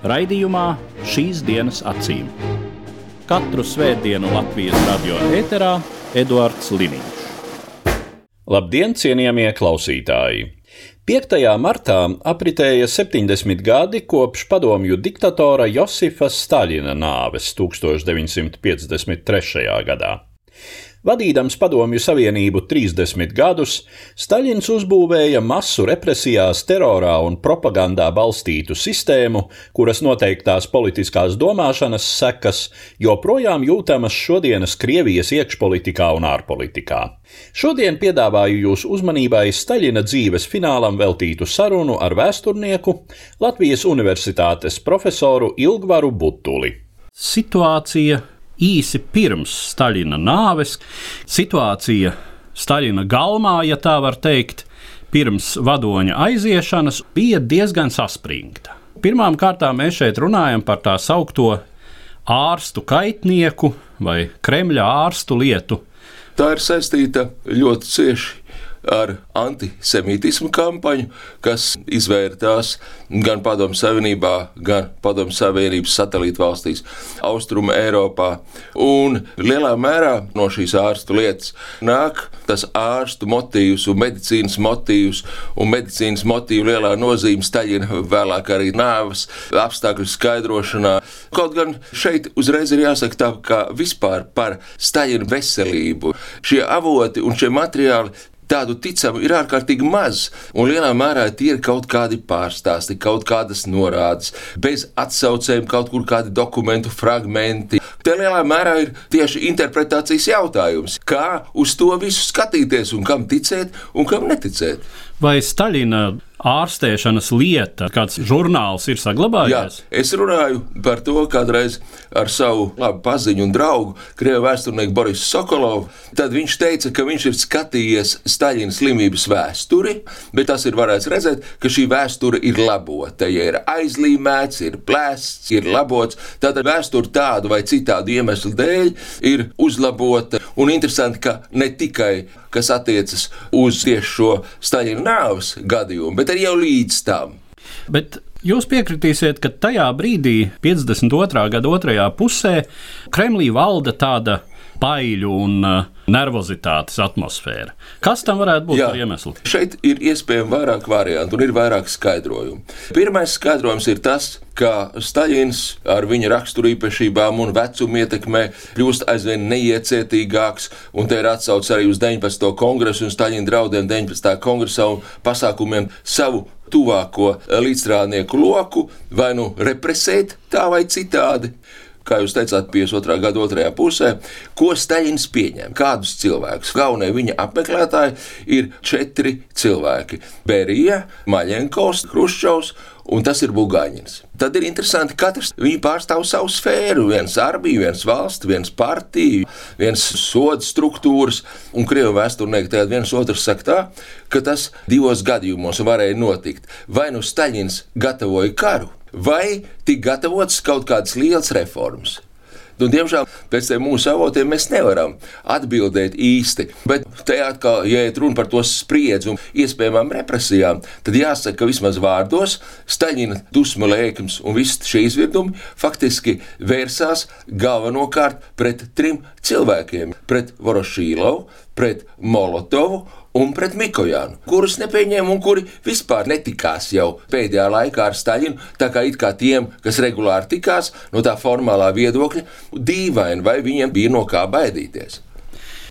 Raidījumā šīs dienas acīm. Katru svētdienu Latvijas radio eterā Eduards Liniņš. Labdien, cienījamie klausītāji! 5. martā apritēja 70 gadi kopš padomju diktatora Josifa Staļina nāves 1953. gadā. Vadīdams Padomju Savienību 30 gadus, Staļins uzbūvēja masu represijās, terorā un propagandā balstītu sistēmu, kuras noteiktās politiskās domāšanas sekas joprojām jūtamas šodienas Krievijas iekšpolitikā un ārpolitikā. Šodien piedāvāju jūsu uzmanībai Staļina dzīves finālam veltītu sarunu ar vēsturnieku Latvijas Universitātes profesoru Ilgvaru Butuli. Situācija īsi pirms Staļina nāves, situācija Staļina galmā, ja tā var teikt, pirms vadoņa aiziešanas bija diezgan saspringta. Pirmkārt, mēs šeit runājam par tā saucamo ārstu kaitnieku vai Kremļa ārstu lietu. Tā ir saistīta ļoti cieši ar antisemītismu kampaņu, kas izvērtās gan Padomu Savienībā, gan Padomu Savienības satelītu valstīs, Austruma Eiropā. Un lielā mērā no šīs ārstu lietas nāk tas ārstu motīvs un medicīnas motīvs, un medicīnas motīvu lielā nozīme staļina vēlāk arī nāves apstākļu skaidrošanā. Kaut gan šeit uzreiz ir jāsaka tā, ka vispār par staļina veselību šie avoti un šie materiāli tādu ticamu ir ārkārtīgi maz, un lielā mērā tie ir kaut kādi pārstāsti, kaut kādas norādes, bez atsaucēm, kaut kur kādi dokumentu fragmenti. Te lielā mērā ir tieši interpretācijas jautājums, kā uz to visu skatīties un kam ticēt un kam neticēt. Vai Staļina ārstēšanas lieta, kāds žurnāls ir saglabājies? Jā, es runāju par to kādreiz ar savu labu paziņu un draugu, krievu vēsturnieku Borisu Sokolovu. Tad viņš teica, ka viņš ir skatījies Staļina slimības vēsturi, bet tas ir varēts redzēt, ka šī vēsture ir labota. Ja ir aizlīmēts, ir plēsts, ir labots, tad vēsture tādu vai citādu iemeslu dēļ ir uzlabota. Un interesanti, ka ne tikai kas attiecas uz tieši šo Staļina nāves gadījumu, bet arī jau līdz tam. Bet Jūs piekritīsiet, ka tajā brīdī, 52. gada otrajā pusē, Kremlī valda tāda baiļu un uh, nervozitātes atmosfēra. Kas tam varētu būt par iemeslu? Šeit ir iespējami vairāk variantu un ir vairāk skaidrojumu. Pirmais skaidrojums ir tas, ka Staļins ar viņa raksturīpašībām un vecumu ietekmē kļūst aizvien neiecietīgāks, un te ir atsauce arī uz 19. kongresu un Staļina draudiem 19. kongresā un pasākumiem savu tuvāko līdzstrādnieku loku vai nu represēt tā vai citādi kā jūs teicāt, 52. gada otrajā pusē, ko Staļins pieņem, kādus cilvēkus. Galvenie viņa apmeklētāji ir četri cilvēki - Berija, Maļenkovs, Hruščovs un tas ir Bulgāņins. Tad ir interesanti, ka katrs pārstāv savu sfēru. Viens armija, viens valsts, viens partija, viens soda struktūras, un krievu vēsturnieki tagad viens otrs saka tā, ka tas divos gadījumos varēja notikt. Vai nu Staļins gatavoja karu, vai tika gatavotas kaut kādas lielas reformas. Nu, diemžēl pēc mūsu avotiem mēs nevaram atbildēt īsti. Bet te atkal, ja ir runa par to spriedzi un iespējamām represijām, tad jāsaka, ka vismaz vārdos Staļina dusmu lēkums un viss šie izvirdumi faktiski vērsās galvenokārt pret trim cilvēkiem - pret Vorošīlovu, pret Molotovu un pret Mikojānu, kurus nepieņēma un kuri vispār netikās jau pēdējā laikā ar Staļinu. Tā kā it kā tiem, kas regulāri tikās no tā formālā viedokļa, dīvaini, vai viņiem bija no kā baidīties.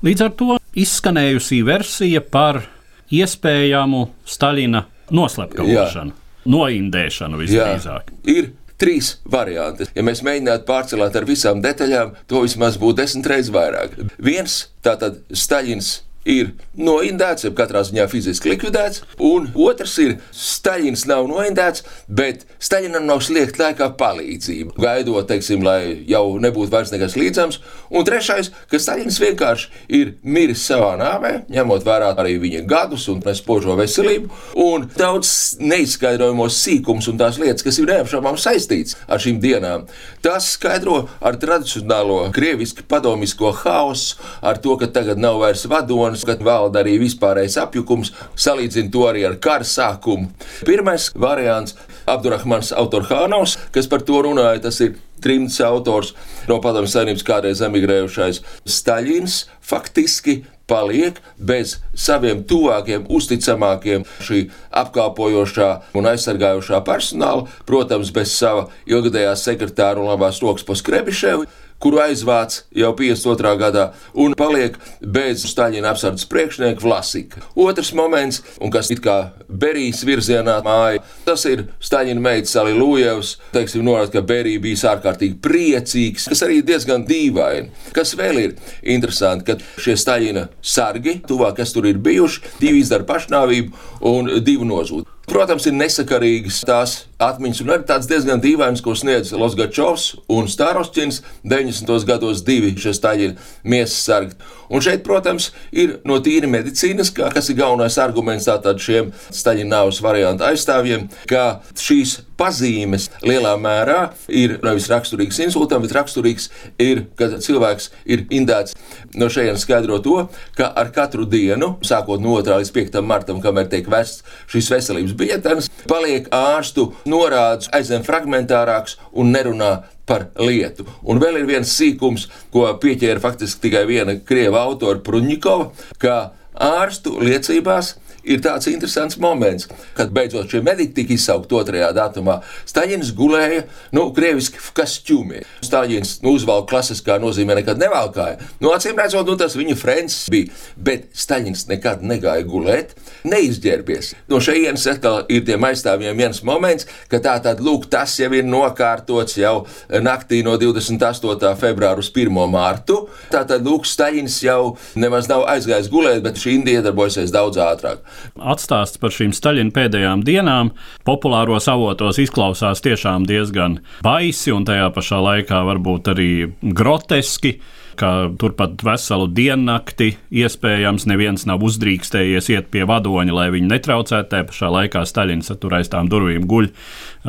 Līdz ar to izskanējusī versija par iespējamu Staļina noslepkavošanu, noindēšanu visdrīzāk. Ir trīs varianti. Ja mēs mēģinātu pārcelāt ar visām detaļām, to vismaz būtu desmit reizes vairāk. Viens, tātad Staļins ir noindēts, jeb katrā ziņā fiziski likvidēts, un otrs ir Staļins nav noindēts, bet Staļinam nav sliegt laikā palīdzību, gaidot, teiksim, lai jau nebūtu vairs nekas līdzams, un trešais, ka Staļins vienkārši ir miris savā nāvē, ņemot vērā arī viņa gadus un spožo veselību, un daudz neizskaidrojamos sīkums un tās lietas, kas ir neapšaubām saistīts ar šīm dienām. Tas skaidro ar tradicionālo krievisku padomisko haosu, ar to, ka tagad nav vairs vadonis, ka valda arī vispārējais apjukums, salīdzina to arī ar kara sākumu. Pirmais variants - Abdurrahmans Autorhānovs, kas par to runāja, tas ir trimts autors no Padomju Savienības kādreiz emigrējušais Staļins, faktiski paliek bez saviem tuvākiem, uzticamākiem, šī apkalpojošā un aizsargājošā personāla, protams, bez sava ilgadējā sekretāra un labās rokas Poskrebiševa kuru aizvāc jau 52. gadā, un paliek bez Staļina apsardzes priekšnieka Vlasika. Otrs moments, un kas it kā Berijas virzienā māja, tas ir Staļina meitas Alilujevs, teiksim, norāda, ka Berija bija ārkārtīgi priecīgs, kas arī diezgan dīvaini. Kas vēl ir interesanti, ka šie Staļina sargi, tuvāk, kas tur ir bijuši, divi izdara pašnāvību un divi nozūd. Protams, ir nesakarīgas tās atmiņas, un arī tāds diezgan dīvains, ko sniedz Losgačovs un Starosčins 90. gados divi šie staļi miesas sargi. Un šeit, protams, ir no tīri medicīnas, kā, kas ir galvenais arguments tātad šiem staļi nāvas variantu aizstāvjiem, ka šīs pazīmes lielā mērā ir nevis raksturīgs insultam, bet raksturīgs ir, kad cilvēks ir indēts. No šejienes skaidro to, ka ar katru dienu, sākot no 2. līdz 5. martam, kamēr tiek vests šīs veselības biļetes, paliek ārstu norādes aizvien fragmentārāks un nerunā par lietu. Un vēl ir viens sīkums, ko pieķēra faktiski tikai viena krieva autora Pruņikova, ka ārstu liecībās ir tāds interesants moments, kad beidzot šie mediķi tika izsaukti otrajā datumā. Staļins gulēja, nu, krieviski kostūmī. Staļins nu, uzvalka klasiskā nozīmē nekad nevalkāja. Nu, acīm redzot, nu, tas viņa frens bija, bet Staļins nekad negāja gulēt, neizģērbies. No šejienes atkal ir tiem aizstāvjiem viens moments, ka tā tad, lūk, tas jau ir nokārtots jau naktī no 28. februāra uz 1. mārtu. Tā tad, lūk, Staļins jau nemaz nav aizgājis gulēt, bet šī Indija iedarbojusies daudz ātrāk. Atstāsts par šīm Staļina pēdējām dienām populāros avotos izklausās tiešām diezgan baisi un tajā pašā laikā varbūt arī groteski ka turpat veselu diennakti iespējams neviens nav uzdrīkstējies iet pie vadoņa, lai viņu netraucētu. Tajā pašā laikā Staļins tur aiz tām durvīm guļ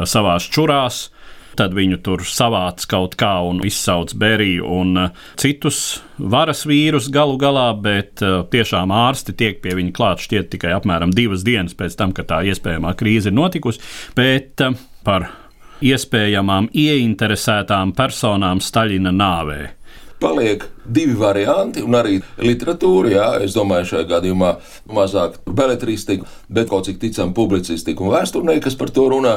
savās čurās. Tad viņu tur savāc kaut kā un izsauc Beriju un citus varas vīrus galu galā, bet tiešām ārsti tiek pie viņa klāt šķiet tikai apmēram divas dienas pēc tam, kad tā iespējamā krīze ir notikusi. Bet par iespējamām ieinteresētām personām Staļina nāvē paliek divi varianti, un arī literatūra, jā, es domāju, šajā gadījumā mazāk beletristika, bet kaut cik ticam publicistika un vēsturnieki, kas par to runā,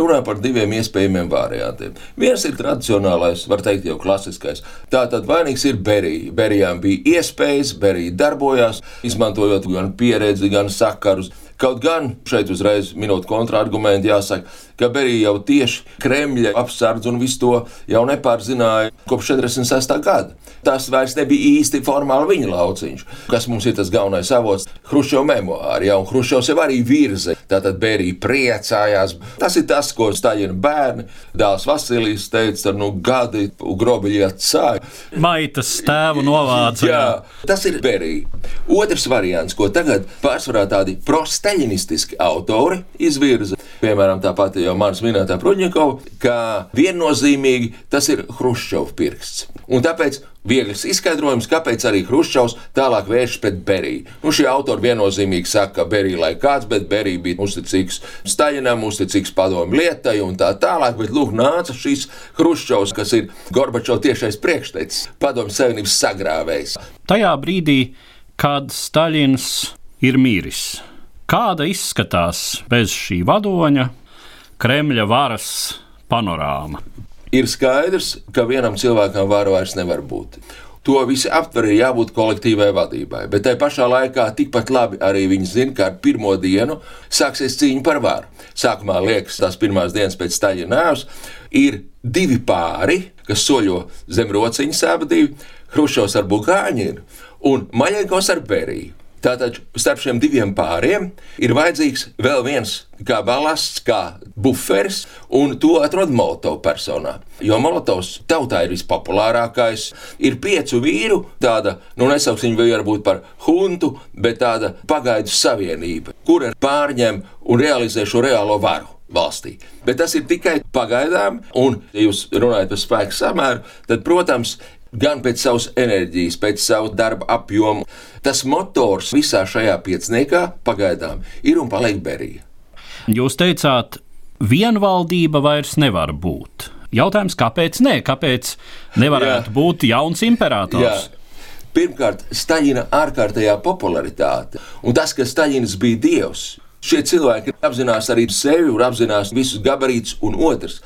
runā par diviem iespējamiem variantiem. Viens ir tradicionālais, var teikt, jau klasiskais. Tātad vainīgs ir Berija. Berijām bija iespējas, Berija darbojās, izmantojot gan pieredzi, gan sakarus. Kaut gan šeit uzreiz minot kontrargumentu, jāsaka, ka Berija jau tieši Kremļa apsardz un visu to jau nepārzināja kopš 46. gada. Tas vairs nebija īsti formāli viņa lauciņš. Kas mums ir tas galvenais avots? Hruščovs memoāri, ja, un Hruščovs jau arī virza. Tātad Berija priecājās. Tas ir tas, ko Staļina bērni, dēls Vasilijs teica, nu gadi grobiļi atsāja. Maitas tēvu novāca. Jā, tas ir Berija. Otrs variants, ko tagad pārsvarā tādi prosti staļinistiski autori izvirza, piemēram, tā pati jau manis minētā Prudņikova, ka viennozīmīgi tas ir Hruščovs pirksts. Un tāpēc viegls izskaidrojums, kāpēc arī Hruščovs tālāk vēršas pret Beriju. Nu, šie autori viennozīmīgi saka, ka Berija lai kāds, bet Berija bija uzticīgs Staļinam, uzticīgs padomju lietai un tā tālāk, bet lūk, nāca šīs Hruščovs, kas ir Gorbačovs tiešais priekštecis, padomju savienības sagrāvējs. Tajā brīdī, kad Staļins ir miris, Kāda izskatās bez šī vadoņa Kremļa varas panorāma? Ir skaidrs, ka vienam cilvēkam vara vairs nevar būt. To visi aptver, ir jābūt kolektīvai vadībai, bet tai pašā laikā tikpat labi arī viņi zina, ka ar pirmo dienu sāksies cīņa par varu. Sākumā liekas, tās pirmās dienas pēc Staļina nāves ir divi pāri, kas soļo zem rociņas abi divi - Hrušovs ar Bukāņinu un Maļenkovs ar Beriju. Tātad starp šiem diviem pāriem ir vajadzīgs vēl viens kā balasts, kā buferis, un to atrod Molotovs personā. Jo Molotovs tautā ir vispopulārākais. Ir piecu vīru, tāda, nu nesauksim viņu varbūt par huntu, bet tāda pagaidu savienība, kura pārņem un realizē šo reālo varu valstī. Bet tas ir tikai pagaidām, un, ja jūs runājat par spēku samēru, tad, protams, gan pēc savas enerģijas, pēc savu darba apjomu. Tas motors visā šajā pieciniekā pagaidām ir un paliek berija. Jūs teicāt, vienvaldība vairs nevar būt. Jautājums, kāpēc ne? Kāpēc nevarētu Jā. būt jauns imperators? Jā. Pirmkārt, Staļina ārkārtējā popularitāte un tas, ka Staļins bija dievs. Šie cilvēki apzinās arī sevi un apzinās visus gabarītus, un otrs,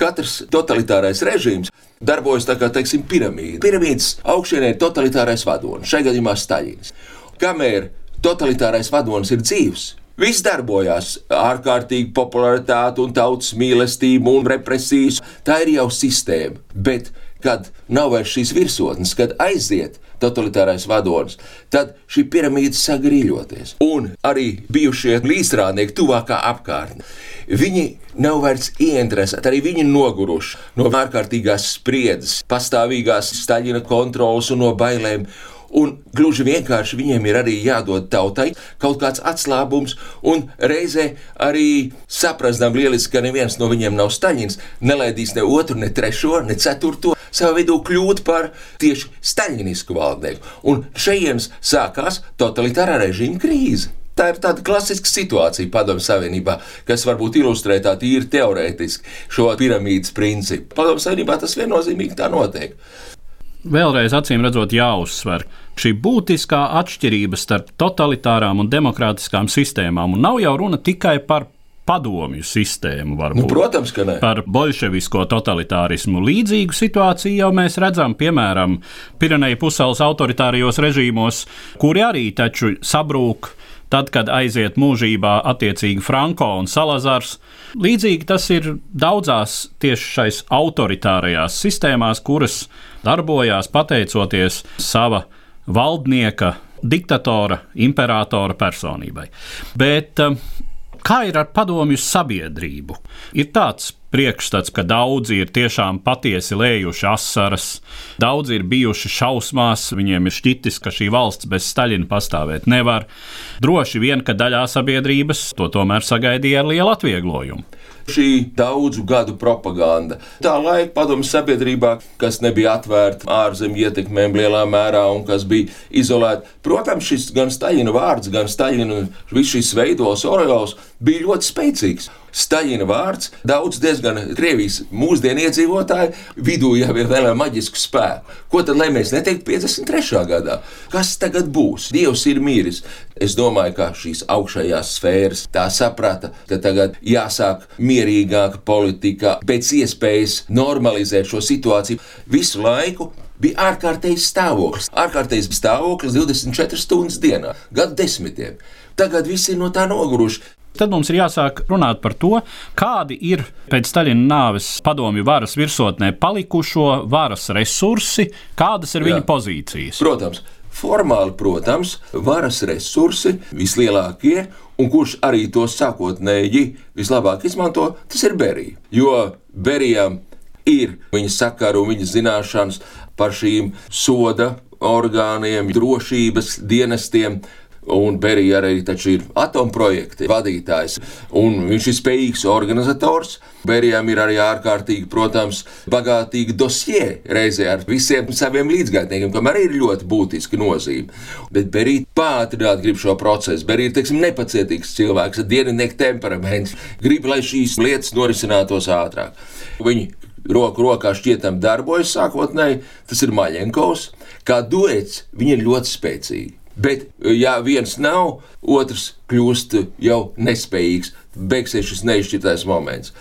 katrs totalitārais režīms darbojas tā kā teiksim, piramīda. Piramīdas augšēnē ir totalitārais vadonis, šai gadījumā Staļins. Kamēr totalitārais vadonis ir dzīves, Viss darbojās ārkārtīgi popularitāte, un tautas mīlestība un represijas. Tā ir jau sistēma. Bet, kad nav vairs šīs virsotnes, kad aiziet totalitārais vadonis, tad šī piramīda sāk grīļoties. Un arī bijušie līdzstrādnieki, tuvākā apkārtne, viņi nav vairs ieinteresēti, arī viņi noguruši no ārkārtīgās spriedzes, pastāvīgās Staļina kontrolas un no bailēm. Un gluži vienkārši viņiem ir arī jādod tautai kaut kāds atslābums, un reizē arī saprastam lieliski, ka neviens no viņiem nav Staļins, nelaidīs ne otru, ne trešo, ne ceturto savā vidū kļūt par tieši staļinisku valdnieku. Un šejienes sākās totalitārā režīma krīze. Tā ir tāda klasiska situācija Padomju Savienībā, kas varbūt ilustrē tā tīri teorētiski šo piramīdas principu. Padomju Savienībā tas viennozīmīgi tā notiek. Vēlreiz acīm redzot, jāuzsver šī būtiskā atšķirība starp totalitārām un demokrātiskām sistēmām. Un nav jau runa tikai par padomju sistēmu. Varbūt. Nu, protams, ka ne. Par bolševisko totalitārismu līdzīgu situāciju jau mēs redzam, piemēram, Pireneja pusēlas autoritārijos režīmos, kuri arī taču sabrūk. Tad, kad aiziet mūžībā attiecīgi Franko un Salazars, līdzīgi tas ir daudzās tieši šais autoritārajās sistēmās, kuras darbojās pateicoties sava valdnieka, diktatora, imperatora personībai. Bet Kā ir ar padomju sabiedrību? Ir tāds priekšstats, ka daudzi ir tiešām patiesi lējuši asaras, daudzi ir bijuši šausmās, viņiem ir šķitis, ka šī valsts bez Staļina pastāvēt nevar. Droši vien, ka daļā sabiedrības to tomēr sagaidīja ar lielu atvieglojumu šī daudzu gadu propaganda. Tā laika padomu sabiedrībā, kas nebija atvērta ārzemju ietekmēm lielā mērā un kas bija izolēta. Protams, šis gan Staļina vārds, gan Staļina viss šis veidos, Oreos bija ļoti spēcīgs. Staļina vārds daudz diezgan Krievijas mūsdienu iedzīvotāju vidū jau ir vēl maģisku spēku. Ko tad, lai mēs neteiktu 53. gadā? Kas tagad būs? Dievs ir mīris. Es domāju, ka šīs augšējās sfēras tā saprata, ka tagad jāsāk mierīgāka politika, pēc iespējas normalizēt šo situāciju visu laiku bija ārkārtējs stāvoklis. Ārkārtējs stāvoklis 24 stundas dienā, gadu desmitiem. Tagad visi ir no tā noguruši. Tad mums ir jāsāk runāt par to, kādi ir pēc Staļina nāves padomju varas virsotnē palikušo varas resursi, kādas ir Jā. viņa pozīcijas. Protams, formāli, protams, varas resursi vislielākie, un kurš arī tos sākotnēji vislabāk izmanto, tas ir Berija. Jo Berijam ir viņa sakaru un viņa zināšanas par šīm soda orgāniem, drošības dienestiem Un Berija arī ir atomprojekta vadītājs, un viņš ir spējīgs organizators. Berijam ir arī ārkārtīgi, protams, bagātīgi dosie reizē ar visiem saviem līdzgaitniekiem, kam arī ir ļoti būtiska nozīme. Bet Berija pātrināt grib šo procesu. Berija ir, teiksim, nepacietīgs cilvēks, ar dienvidnieku temperaments, grib, lai šīs lietas norisinātos ātrāk. Viņi roku rokā šķietam darbojas sākotnēji, tas ir Maļenkovs. Kā duets viņi ir ļoti spēcīgi. Bet, ja viens nav, otrs kļūst jau nespējīgs. Beigsies šis neizšķirtais moments.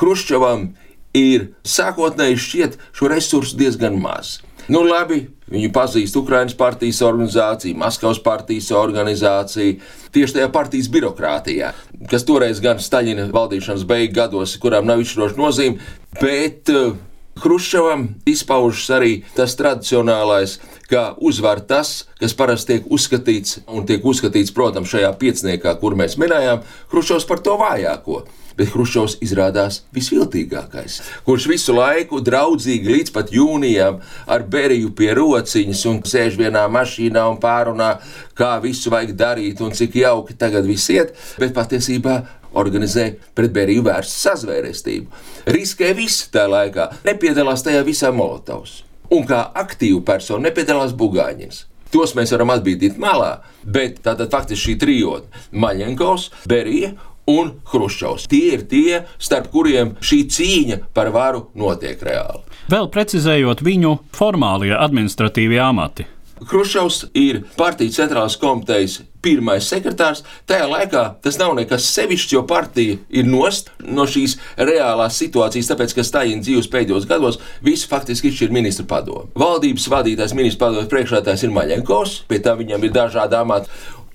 Hruščovam ir sākotnēji šķiet šo resursu diezgan maz. Nu, labi, viņu pazīst Ukraiņas partijas organizācija, Maskavas partijas organizācija, tieši tajā partijas birokrātijā, kas toreiz gan Staļina valdīšanas beigu gados, kurām nav izšķiroša nozīme, bet uh, Hruščovam izpaužas arī tas tradicionālais, ka uzvar tas, kas parasti tiek uzskatīts, un tiek uzskatīts, protams, šajā piecniekā, kur mēs minējām, Hruščovs par to vājāko bet Hruščovs izrādās visviltīgākais, kurš visu laiku draudzīgi līdz pat jūnijam ar Beriju pie rociņas un sēž vienā mašīnā un pārunā, kā visu vajag darīt un cik jauki tagad viss iet, bet patiesībā organizē pret Beriju vērstu sazvērestību. Riskē viss tajā laikā, nepiedalās tajā visā Molotovs. Un kā aktīva persona nepiedalās Bugāņins. Tos mēs varam atbīdīt malā, bet tātad faktiski šī trijota - Maļenkovs, Berija un Hruščovs. Tie ir tie, starp kuriem šī cīņa par varu notiek reāli. Vēl precizējot viņu formālie administratīvie amati. Hruščovs ir partijas centrālās komitejas pirmais sekretārs. Tajā laikā tas nav nekas sevišķs, jo partija ir nost no šīs reālās situācijas, tāpēc, ka Stāļina dzīves pēdējos gados visu faktiski ir ministra padomu. Valdības vadītājs, ministra padomus priekšētājs ir Maļenkovs, pie tā viņam ir dažādi amati,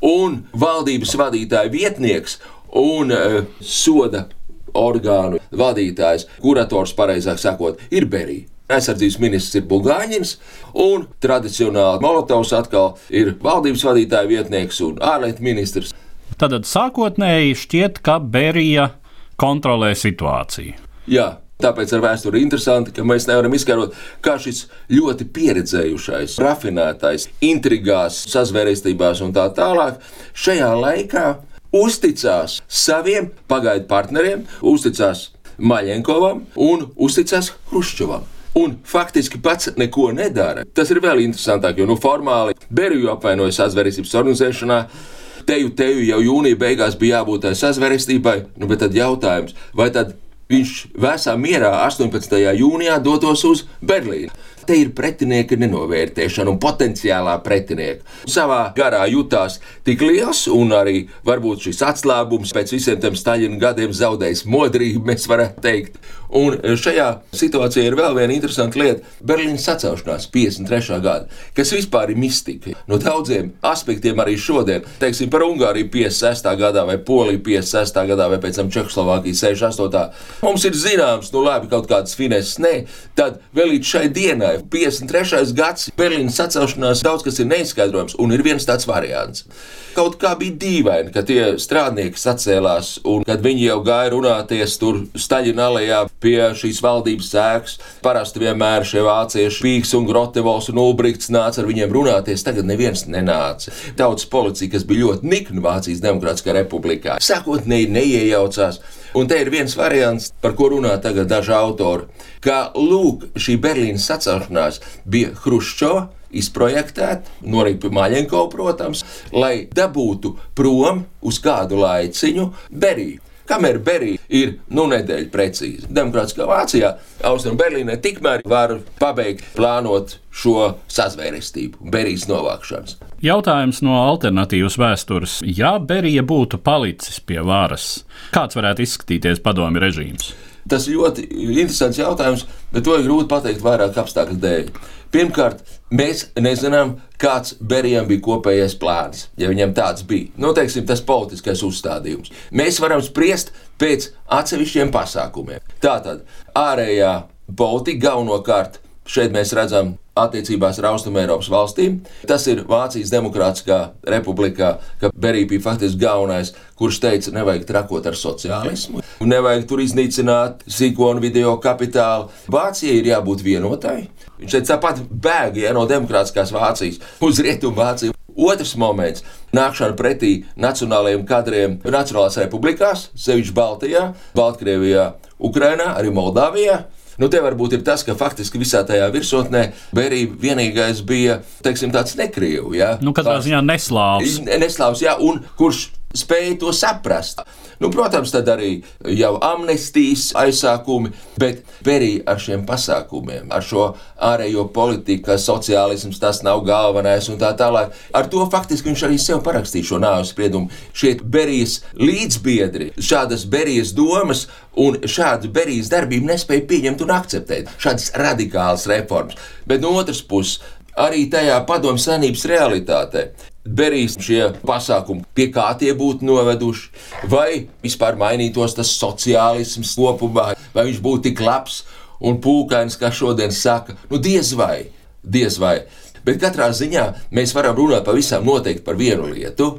un valdības vadītāja vietnieks un uh, soda orgānu vadītājs, kurators, pareizāk sakot, ir Berija. Aizsardzības ministrs ir Bulgāņins, un tradicionāli Molotovs atkal ir valdības vadītāja vietnieks un ārlietu ministrs. Tad sākotnēji šķiet, ka Berija kontrolē situāciju. Jā, Tāpēc ar vēsturi ir interesanti, ka mēs nevaram izskaidrot, kā šis ļoti pieredzējušais, rafinētais, intrigās, sazvērestībās un tā tālāk šajā laikā uzticās saviem pagaidu partneriem, uzticās Maļenkovam un uzticās Hruščovam. Un faktiski pats neko nedara. Tas ir vēl interesantāk, jo nu, formāli Beriju apvainoja sazvērestības organizēšanā. Teju, teju jau jūnija beigās bija jābūt tai sazvērestībai, nu, bet tad jautājums, vai tad viņš vēsā mierā 18. jūnijā dotos uz Berlīnu? Te ir pretinieka nenovērtēšana un potenciālā pretinieka. Savā garā jutās tik liels, un arī varbūt šis atslābums pēc visiem tiem Staļina gadiem zaudējis modrību, mēs varētu teikt. Un šajā situācijā ir vēl viena interesanta lieta - Berlīnas sacelšanās 53. gada, kas vispār ir mistika. No daudziem aspektiem arī šodien, teiksim, par Ungāriju 56. gadā vai Poliju 56. gadā vai pēc tam Čehoslovākiju 68. Mums ir zināms, nu labi, kaut kādas fineses, nē, tad vēl līdz šai dienai 53. gads, Berlīnas sacelšanās, daudz kas ir neizskaidrojams, un ir viens tāds variants. Kaut kā bija dīvaini, ka tie strādnieki sacēlās, un kad viņi jau gāja runāties tur Staļina alejā pie šīs valdības sēklas, parasti vienmēr šie vācieši, Pīks un Grotevals un Ulbrikts nāca ar viņiem runāties, tagad neviens nenāca. Tautas policija, kas bija ļoti nikna Vācijas Demokrātiskā republikā, sākotnēji neiejaucās. Un te ir viens variants, par ko runā tagad daži autori, ka lūk, šī Berlīnas sacelšanās bija Hruščova izprojektēta, norīt pie Maļenko, protams, lai dabūtu prom uz kādu laiciņu Beriju. Kamēr Berija ir nu nedēļa precīzi. Demokrātiskā Vācijā, Austrum Berlīnē tikmēr var pabeigt plānot šo sazvērestību, Berijas novākšanas. Jautājums no alternatīvas vēstures. Ja Berija būtu palicis pie varas, kāds varētu izskatīties padomju režīms? Tas ļoti interesants jautājums, bet to ir grūti pateikt vairāk apstākļu dēļ. Pirmkārt, mēs nezinām, kāds Berijam bija kopējais plāns, ja viņam tāds bija. Nu, teiksim, tas politiskais uzstādījums. Mēs varam spriest pēc atsevišķiem pasākumiem. Tātad ārējā politika galvenokārt šeit mēs redzam attiecībās ar Austrumēropas valstīm. Tas ir Vācijas Demokrātiskā republikā, ka Berija bija faktiski galvenais, kurš teica, nevajag trakot ar sociālismu, nevajag tur iznīcināt sīko un video kapitālu. Vācijai ir jābūt vienotai. Viņš teica, tāpat bēg ja, no demokrātiskās Vācijas uz Rietumu Vāciju. Otrs moments - nākšana pretī nacionālajiem kadriem Nacionālās republikās, sevišķi Baltijā, Baltkrievijā, Ukrainā, arī Moldāvijā. Nu, te varbūt ir tas, ka faktiski visā tajā virsotnē Berija vienīgais bija teiksim, tāds nekrievu. Ja? Nu, katrā ziņā neslāvs. Neslāvs, jā, un kurš spēja to saprast. Nu, protams, tad arī jau amnestijas aizsākumi, bet Berija ar šiem pasākumiem, ar šo ārējo politiku, ka sociālisms tas nav galvenais un tā tālāk. Ar to faktiski viņš arī sev parakstīja šo nāves spriedumu. Šie Berijas līdzbiedri, šādas Berijas domas un šādu Berijas darbību nespēja pieņemt un akceptēt. Šādas radikālas reformas. Bet no otras puses, arī tajā padomju senības realitātē Berijas šie pasākumi, pie kā tie būtu noveduši, vai vispār mainītos tas sociālisms kopumā, vai viņš būtu tik labs un pūkains, kā šodien saka, nu diez vai, diez vai. Bet katrā ziņā mēs varam runāt pavisam noteikti par vienu lietu,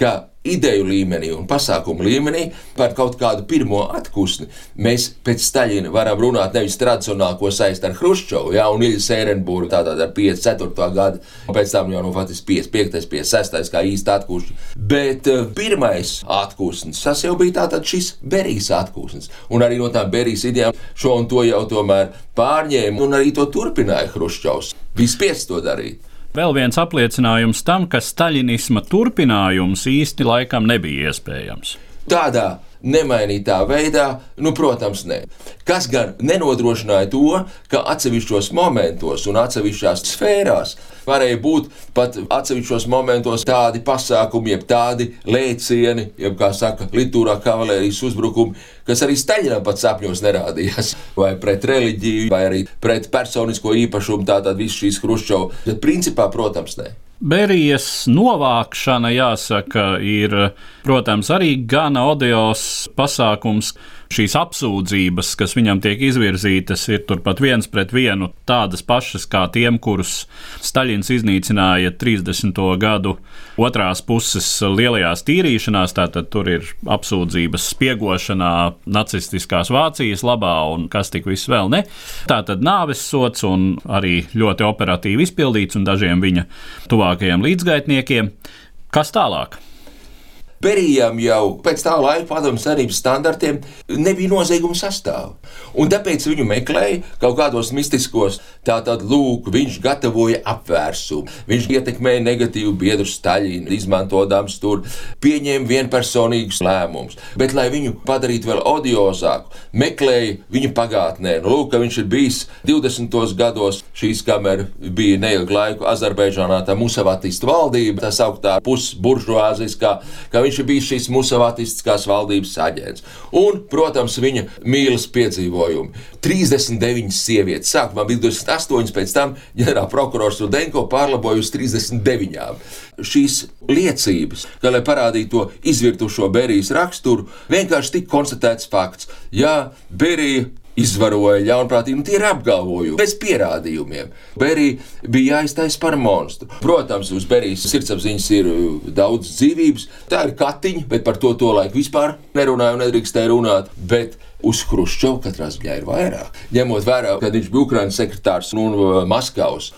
ka ideju līmenī un pasākumu līmenī par kaut kādu pirmo atpūsni. Mēs pēc Staļina varam runāt nevis tradicionāli, ko saist ar Hruščovu, ja, un Ilja Sērenbūru, tātad ar 54. gadu, un pēc tam jau nu faktiski 55. 56. kā īsti atpūšana. Bet uh, pirmais atpūsnis, tas jau bija tātad šis Berijas atpūsnis, un arī no tām Berijas idejām šo un to jau tomēr pārņēma, un arī to turpināja Hruščovs. Bija spiests to darīt. Vēl viens apliecinājums tam, ka staļinisma turpinājums īsti laikam nebija iespējams. Tādā nemainītā veidā, nu, protams, nē. Kas gan nenodrošināja to, ka atsevišķos momentos un atsevišķās sfērās varēja būt pat atsevišķos momentos tādi pasākumi, jeb tādi lēcieni, jeb, kā saka, litūrā kavalērijas uzbrukumi, kas arī Staļinam pat sapņos nerādījās, vai pret reliģiju, vai arī pret personisko īpašumu, tātad viss šīs Hruščovas, bet principā, protams, nē. Berijas novākšana, jāsaka, ir, protams, arī gana odios pasākums. Šīs apsūdzības, kas viņam tiek izvirzītas, ir turpat viens pret vienu tādas pašas kā tiem, kurus Staļins iznīcināja 30. gadu otrās puses lielajās tīrīšanās. Tātad tur ir apsūdzības spiegošanā nacistiskās Vācijas labā un kas tik viss vēl ne. Tātad nāves sots un arī ļoti operatīvi izpildīts un dažiem viņa tuvākajiem līdzgaitniekiem. Kas tālāk? Berijam jau pēc tā laika padomju savienības standartiem nebija nozieguma sastāvā. Un tāpēc viņu meklēja kaut kādos mistiskos, tātad, lūk, viņš gatavoja apvērsumu. Viņš ietekmēja negatīvu biedru Staļinu, izmantojams tur, pieņēma vienpersonīgus lēmumus. Bet, lai viņu padarītu vēl odiozāku, meklēja viņu pagātnē. Nu, lūk, viņš ir bijis 20. gados, šīs kamera bija neilgu laiku Azerbaidžānā, tā musavatistu valdība, tā sauktā pusburžuāziskā viņš ir bijis šīs musavatistiskās valdības aģents. Un, protams, viņa mīlas piedzīvojumi. 39 sievietes, sākumā bija 28, pēc tam ģenerāla prokurors Rudenko pārlaboja uz 39. Šīs liecības, kā lai parādītu to izvirtušo Berijas raksturu, vienkārši tika konstatēts fakts. Jā, Berija izvaroja ļaunprātīgi, un tie ir apgalvojumi bez pierādījumiem. Berija bija jāiztaisa par monstru. Protams, uz Berijas sirdsapziņas ir uh, daudz dzīvības, tā ir katiņa, bet par to to laiku vispār nerunāja un nedrīkstēja runāt. Bet uz Hruščovu katrā ziņā ir vairāk. Ņemot vērā, kad viņš bija Ukraiņas sekretārs un uh, Maskavas.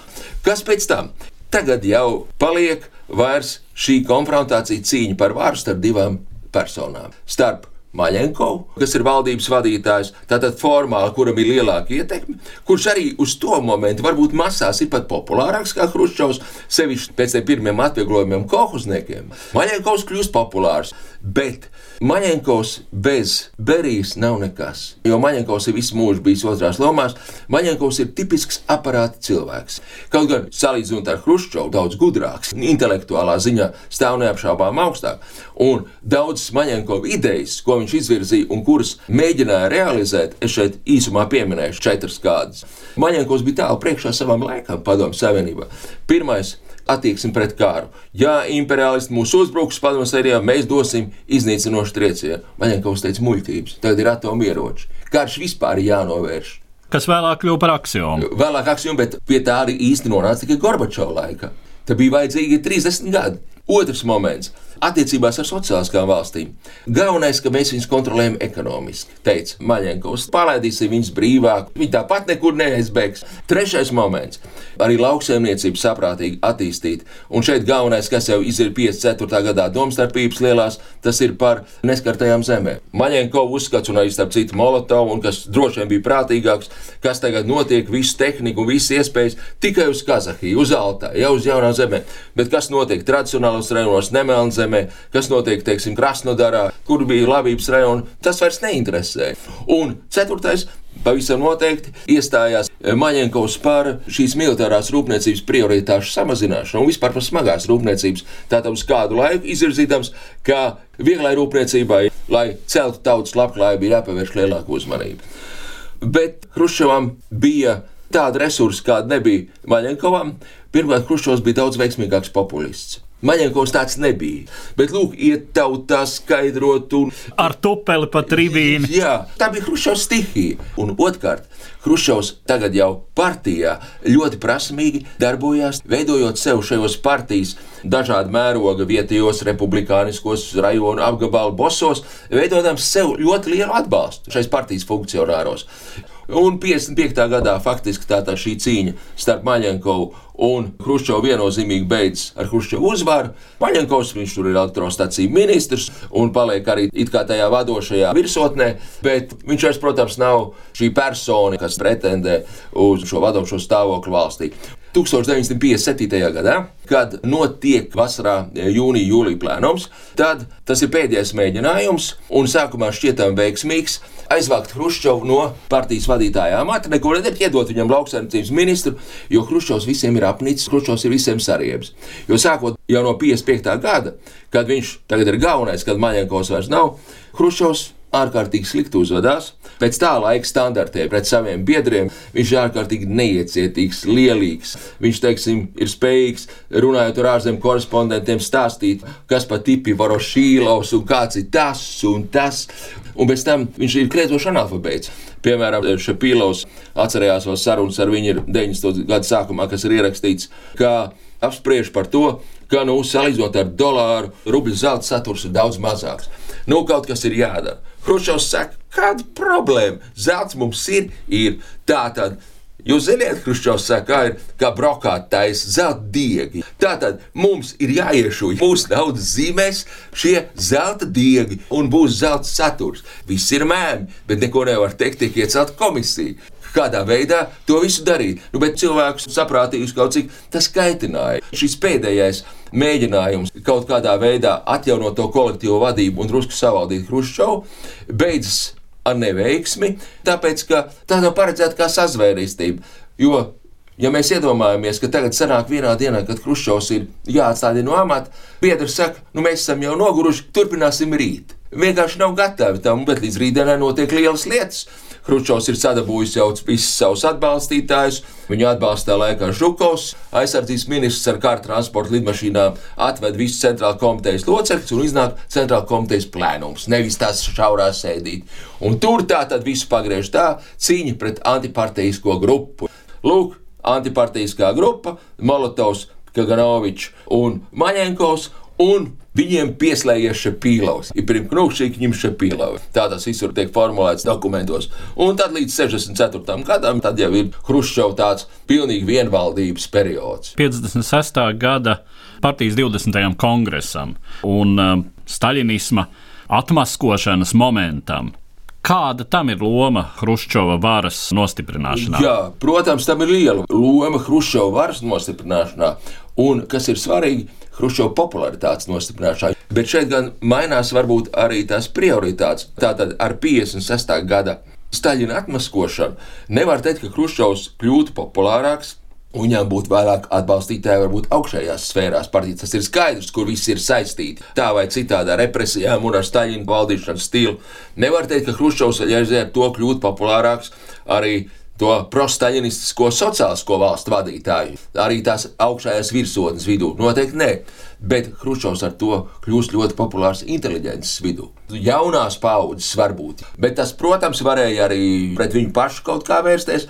Kas pēc tam? Tagad jau paliek vairs šī konfrontācija cīņa par varu starp divām personām. Starp Maļenkovu, kas ir valdības vadītājs, tātad formāli, kuram ir lielāka ietekme, kurš arī uz to momentu varbūt masās ir pat populārāks kā Hruščovs, sevišķi pēc tiem pirmiem atvieglojumiem kohuzniekiem. Maļenkovs kļūst populārs, bet Maņenkovs bez Berijas nav nekas. Jo Maņenkovs ir visu mūžu bijis otrās lomās. Maņenkovs ir tipisks aparāta cilvēks. Kaut gan salīdzinot ar Hruščovu, daudz gudrāks, intelektuālā ziņā stāv neapšaubām augstāk. Un daudzas Maņenkova idejas, ko viņš izvirzīja un kuras mēģināja realizēt, es šeit īsumā pieminēšu četras kādas. Maņenkovs bija tālu priekšā savam laikam, Padomu Savienībā. Pirmais attieksmi pret kāru. Ja imperialisti mūs uzbruks, padomju sērijā, mēs dosim iznīcinošu triecienu. Maņēnkovs teica muļķības, tagad ir atomieroči. Karš vispār ir jānovērš. Kas vēlāk kļuva par aksiomu? Vēlāk aksiomu, bet pie tā arī īsti nonāca tikai Gorbačova laika. Tad bija vajadzīgi 30 gadi. Otrs moments attiecībās ar sociālām valstīm. Galvenais, ka mēs viņus kontrolējam ekonomiski, teica Maļenkovs. Palaidīsim viņus brīvāk, viņi tāpat nekur neaizbēgs. Trešais moments - arī lauksaimniecību saprātīgi attīstīt. Un šeit galvenais, kas jau ir 54. gadā domstarpības lielās, tas ir par neskartajām zemēm. Maļenkovs uzskats, un arī starp citu Molotovu, un kas droši vien bija prātīgāks, kas tagad notiek, visu tehniku un visas iespējas tikai uz Kazahiju, uz Altāju, jau uz jaunām zemēm. Bet kas notiek tradicionālos rajonos, Nemelnzemē? zemē, kas notiek, teiksim, Krasnodarā, kur bija labības rajona, tas vairs neinteresē. Un ceturtais. Pavisam noteikti iestājās Maņēnkovs par šīs militārās rūpniecības prioritāšu samazināšanu un vispār par smagās rūpniecības. Tātad uz kādu laiku izvirzītams, ka vieglai rūpniecībai, lai celtu tautas labklājību, ir jāpievērš lielāka uzmanība. Bet Hruščovam bija tāda resursa, kāda nebija Maļenkovam. Pirmkārt, Hruščovs bija daudz veiksmīgāks populists. Maņēnkovs tāds nebija. Bet, lūk, iet tautā skaidrot un Ar tupeli pa tribīni. Jā, tā bija Hruškovs stihija. Un otrkārt, Hruškovs tagad jau partijā ļoti prasmīgi darbojās, veidojot sev šajos partijas dažādu mēroga vietējos republikāniskos rajonu apgabalu bosos, veidojot sev ļoti lielu atbalstu šais partijas funkcionāros. Un 55. gadā faktiski tā, tā šī cīņa starp Maļenkovu un Hruščovu viennozīmīgi beidzas ar Hruščovu uzvaru. Maļenkovs viņš tur ir elektrostaciju ministrs un paliek arī tajā vadošajā virsotnē, bet viņš vairs, protams, nav šī persona, kas pretendē uz šo vadošo stāvokli valstī. 1957. gadā, kad notiek vasarā jūnija jūlija plēnums, tad tas ir pēdējais mēģinājums, un sākumā šķietam veiksmīgs, aizvākt Hruščovu no partijas vadītāja amata, neko nedarīt, iedot viņam lauksaimniecības ministru, jo Hruščovs visiem ir apnicis, Hruščovs ir visiem sariebs. Jo sākot jau no 55. gada, kad viņš tagad ir galvenais, kad Maļenkovs vairs nav, Hruščovs ārkārtīgi slikti uzvedās. Pēc tā laika standartiem pret saviem biedriem viņš ir ārkārtīgi neiecietīgs, lielīgs. Viņš, teiksim, ir spējīgs runājot ar ārzemju korespondentiem, stāstīt, kas pa tipi varošīlaus un kāds ir tas un tas. Un pēc tam viņš ir krētošs analfabēts. Piemēram, Šepīlovs atcerējās vēl sarunas ar viņu 90. gadu sākumā, kas ir ierakstīts, ka apspriež par to, ka, nu, salīdzinot ar dolāru, rubļu zelta saturs ir daudz mazāks. Nu, kaut kas ir jādara. Hruščovs saka, kāda problēma? Zelts mums ir, ir tā tad. Jūs zināt, Hruščovs saka, ir kā brokātais zelta diegi. Tātad mums ir jāiešūj mūsu naudas zīmēs šie zelta diegi un būs zelta saturs. Viss ir mēmī, bet neko nevar teikt, tiek iecelt komisija kādā veidā to visu darīt. Nu, bet cilvēks saprātīgs kaut cik tas kaitināja. Šis pēdējais mēģinājums kaut kādā veidā atjaunot to kolektīvo vadību un drusku savaldīt Hruščovu beidzas ar neveiksmi, tāpēc ka tā nav paredzēta kā sazvērestība. Jo Ja mēs iedomājamies, ka tagad sanāk vienā dienā, kad Hruščovs ir jāatstāj no amata, biedrs saka, nu mēs esam jau noguruši, turpināsim rīt. Vienkārši nav gatavi tam, bet līdz rītdienai notiek lielas lietas. Hruščovs ir sadabūjis jau visus savus atbalstītājus. Viņu atbalstā laikā Žukovs, aizsardzības ministrs ar kārtu transporta lidmašīnām, atved visus centrāla komitejas locekļus un iznāk centrāla komitejas plēnums, nevis tās šaurā sēdīt. Un tur tā tad visu pagriež tā cīņa pret antiparteisko grupu. Lūk, antiparteiskā grupa, Molotovs, Kaganovičs un Maņenkovs. Un Viņiem pieslēdzies šie pīlaus. Ir pirms knūkšķīgi ņem šie pīlaus. Tā tas visur tiek formulēts dokumentos. Un tad līdz 64. gadam tad jau ir Hruščovs tāds pilnīgi vienvaldības periods. 56. gada partijas 20. kongresam un um, staļinisma atmaskošanas momentam. Kāda tam ir loma Hruščova varas nostiprināšanā? Jā, protams, tam ir liela loma Hruščova varas nostiprināšanā. Un kas ir svarīgi, Hruščova popularitātes nostiprināšanā. Bet šeit gan mainās varbūt arī tās prioritātes. Tātad ar 56. gada Staļina atmaskošanu nevar teikt, ka Hruščovs kļūtu populārāks. Viņam būtu vairāk atbalstītāji, varbūt augšējās sfērās. Partijas. Tas ir skaidrs, kur viss ir saistīti. Tā vai citādi ar represijām un ar Staļina valdīšanas stilu. Nevar teikt, ka Hruščovs ar to kļūtu populārāks arī to prostaļinistisko sociālisko valstu vadītāju, arī tās augšējās virsotnes vidū. Noteikti nē, bet Hruščovs ar to kļūst ļoti populārs inteliģences vidū. Jaunās paudzes varbūt, bet tas, protams, varēja arī pret viņu pašu kaut kā vērsties.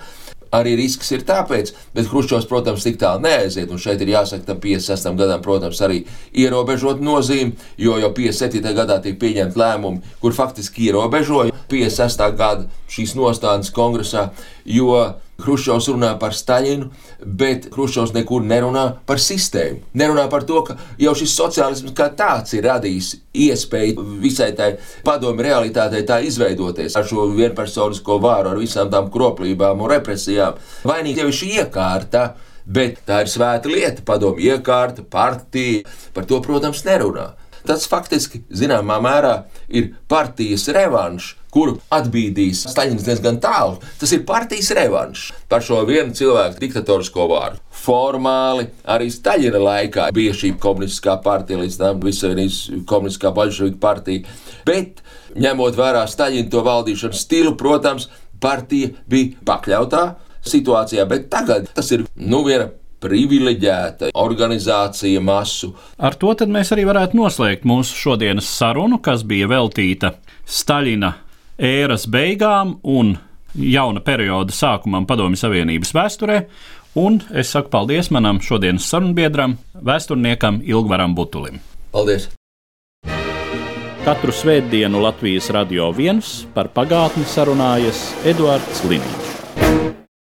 Arī risks ir tāpēc, bet Hruščovs, protams, tik tālu neaiziet. Un šeit ir jāsaka, tam 56. gadam, protams, arī ierobežot nozīmi, jo jau 57. gadā tiek pieņemti lēmumi, kur faktiski ierobežoja 56. gada šīs nostādnes kongresā, jo Hruščovs runā par Staļinu, bet Hruščovs nekur nerunā par sistēmu. Nerunā par to, ka jau šis sociālisms kā tāds ir radījis iespēju visai tai padomu realitātei tā izveidoties ar šo vienpersonisko vāru, ar visām tām kroplībām un represijām. Vainīgi jau ir šī iekārta. Bet tā ir svēta lieta, padomu iekārta, partija. Par to, protams, nerunā. Tas faktiski, zināmā mērā, ir partijas revanš, kuru atbīdīs Staļins diezgan tālu. Tas ir partijas revanš par šo vienu cilvēku diktatorisko vārdu. Formāli arī Staļina laikā bija šī komunistiskā partija, līdz tam visvainīs komunistiskā baļševika partija. Bet, ņemot vērā Staļina to valdīšanas stilu, protams, partija bija pakļautā situācijā, bet tagad tas ir nu, viena privileģēta organizācija masu. Ar to mēs arī varētu noslēgt mūsu šodienas sarunu, kas bija veltīta Staļina ēras beigām un jauna perioda sākumam Padomju Savienības vēsturē. Un es saku paldies manam šodienas sarunbiedram, vēsturniekam Ilgvaram Butulim. Paldies! Katru svētdienu Latvijas radio viens par pagātni sarunājas Eduards Liniņš.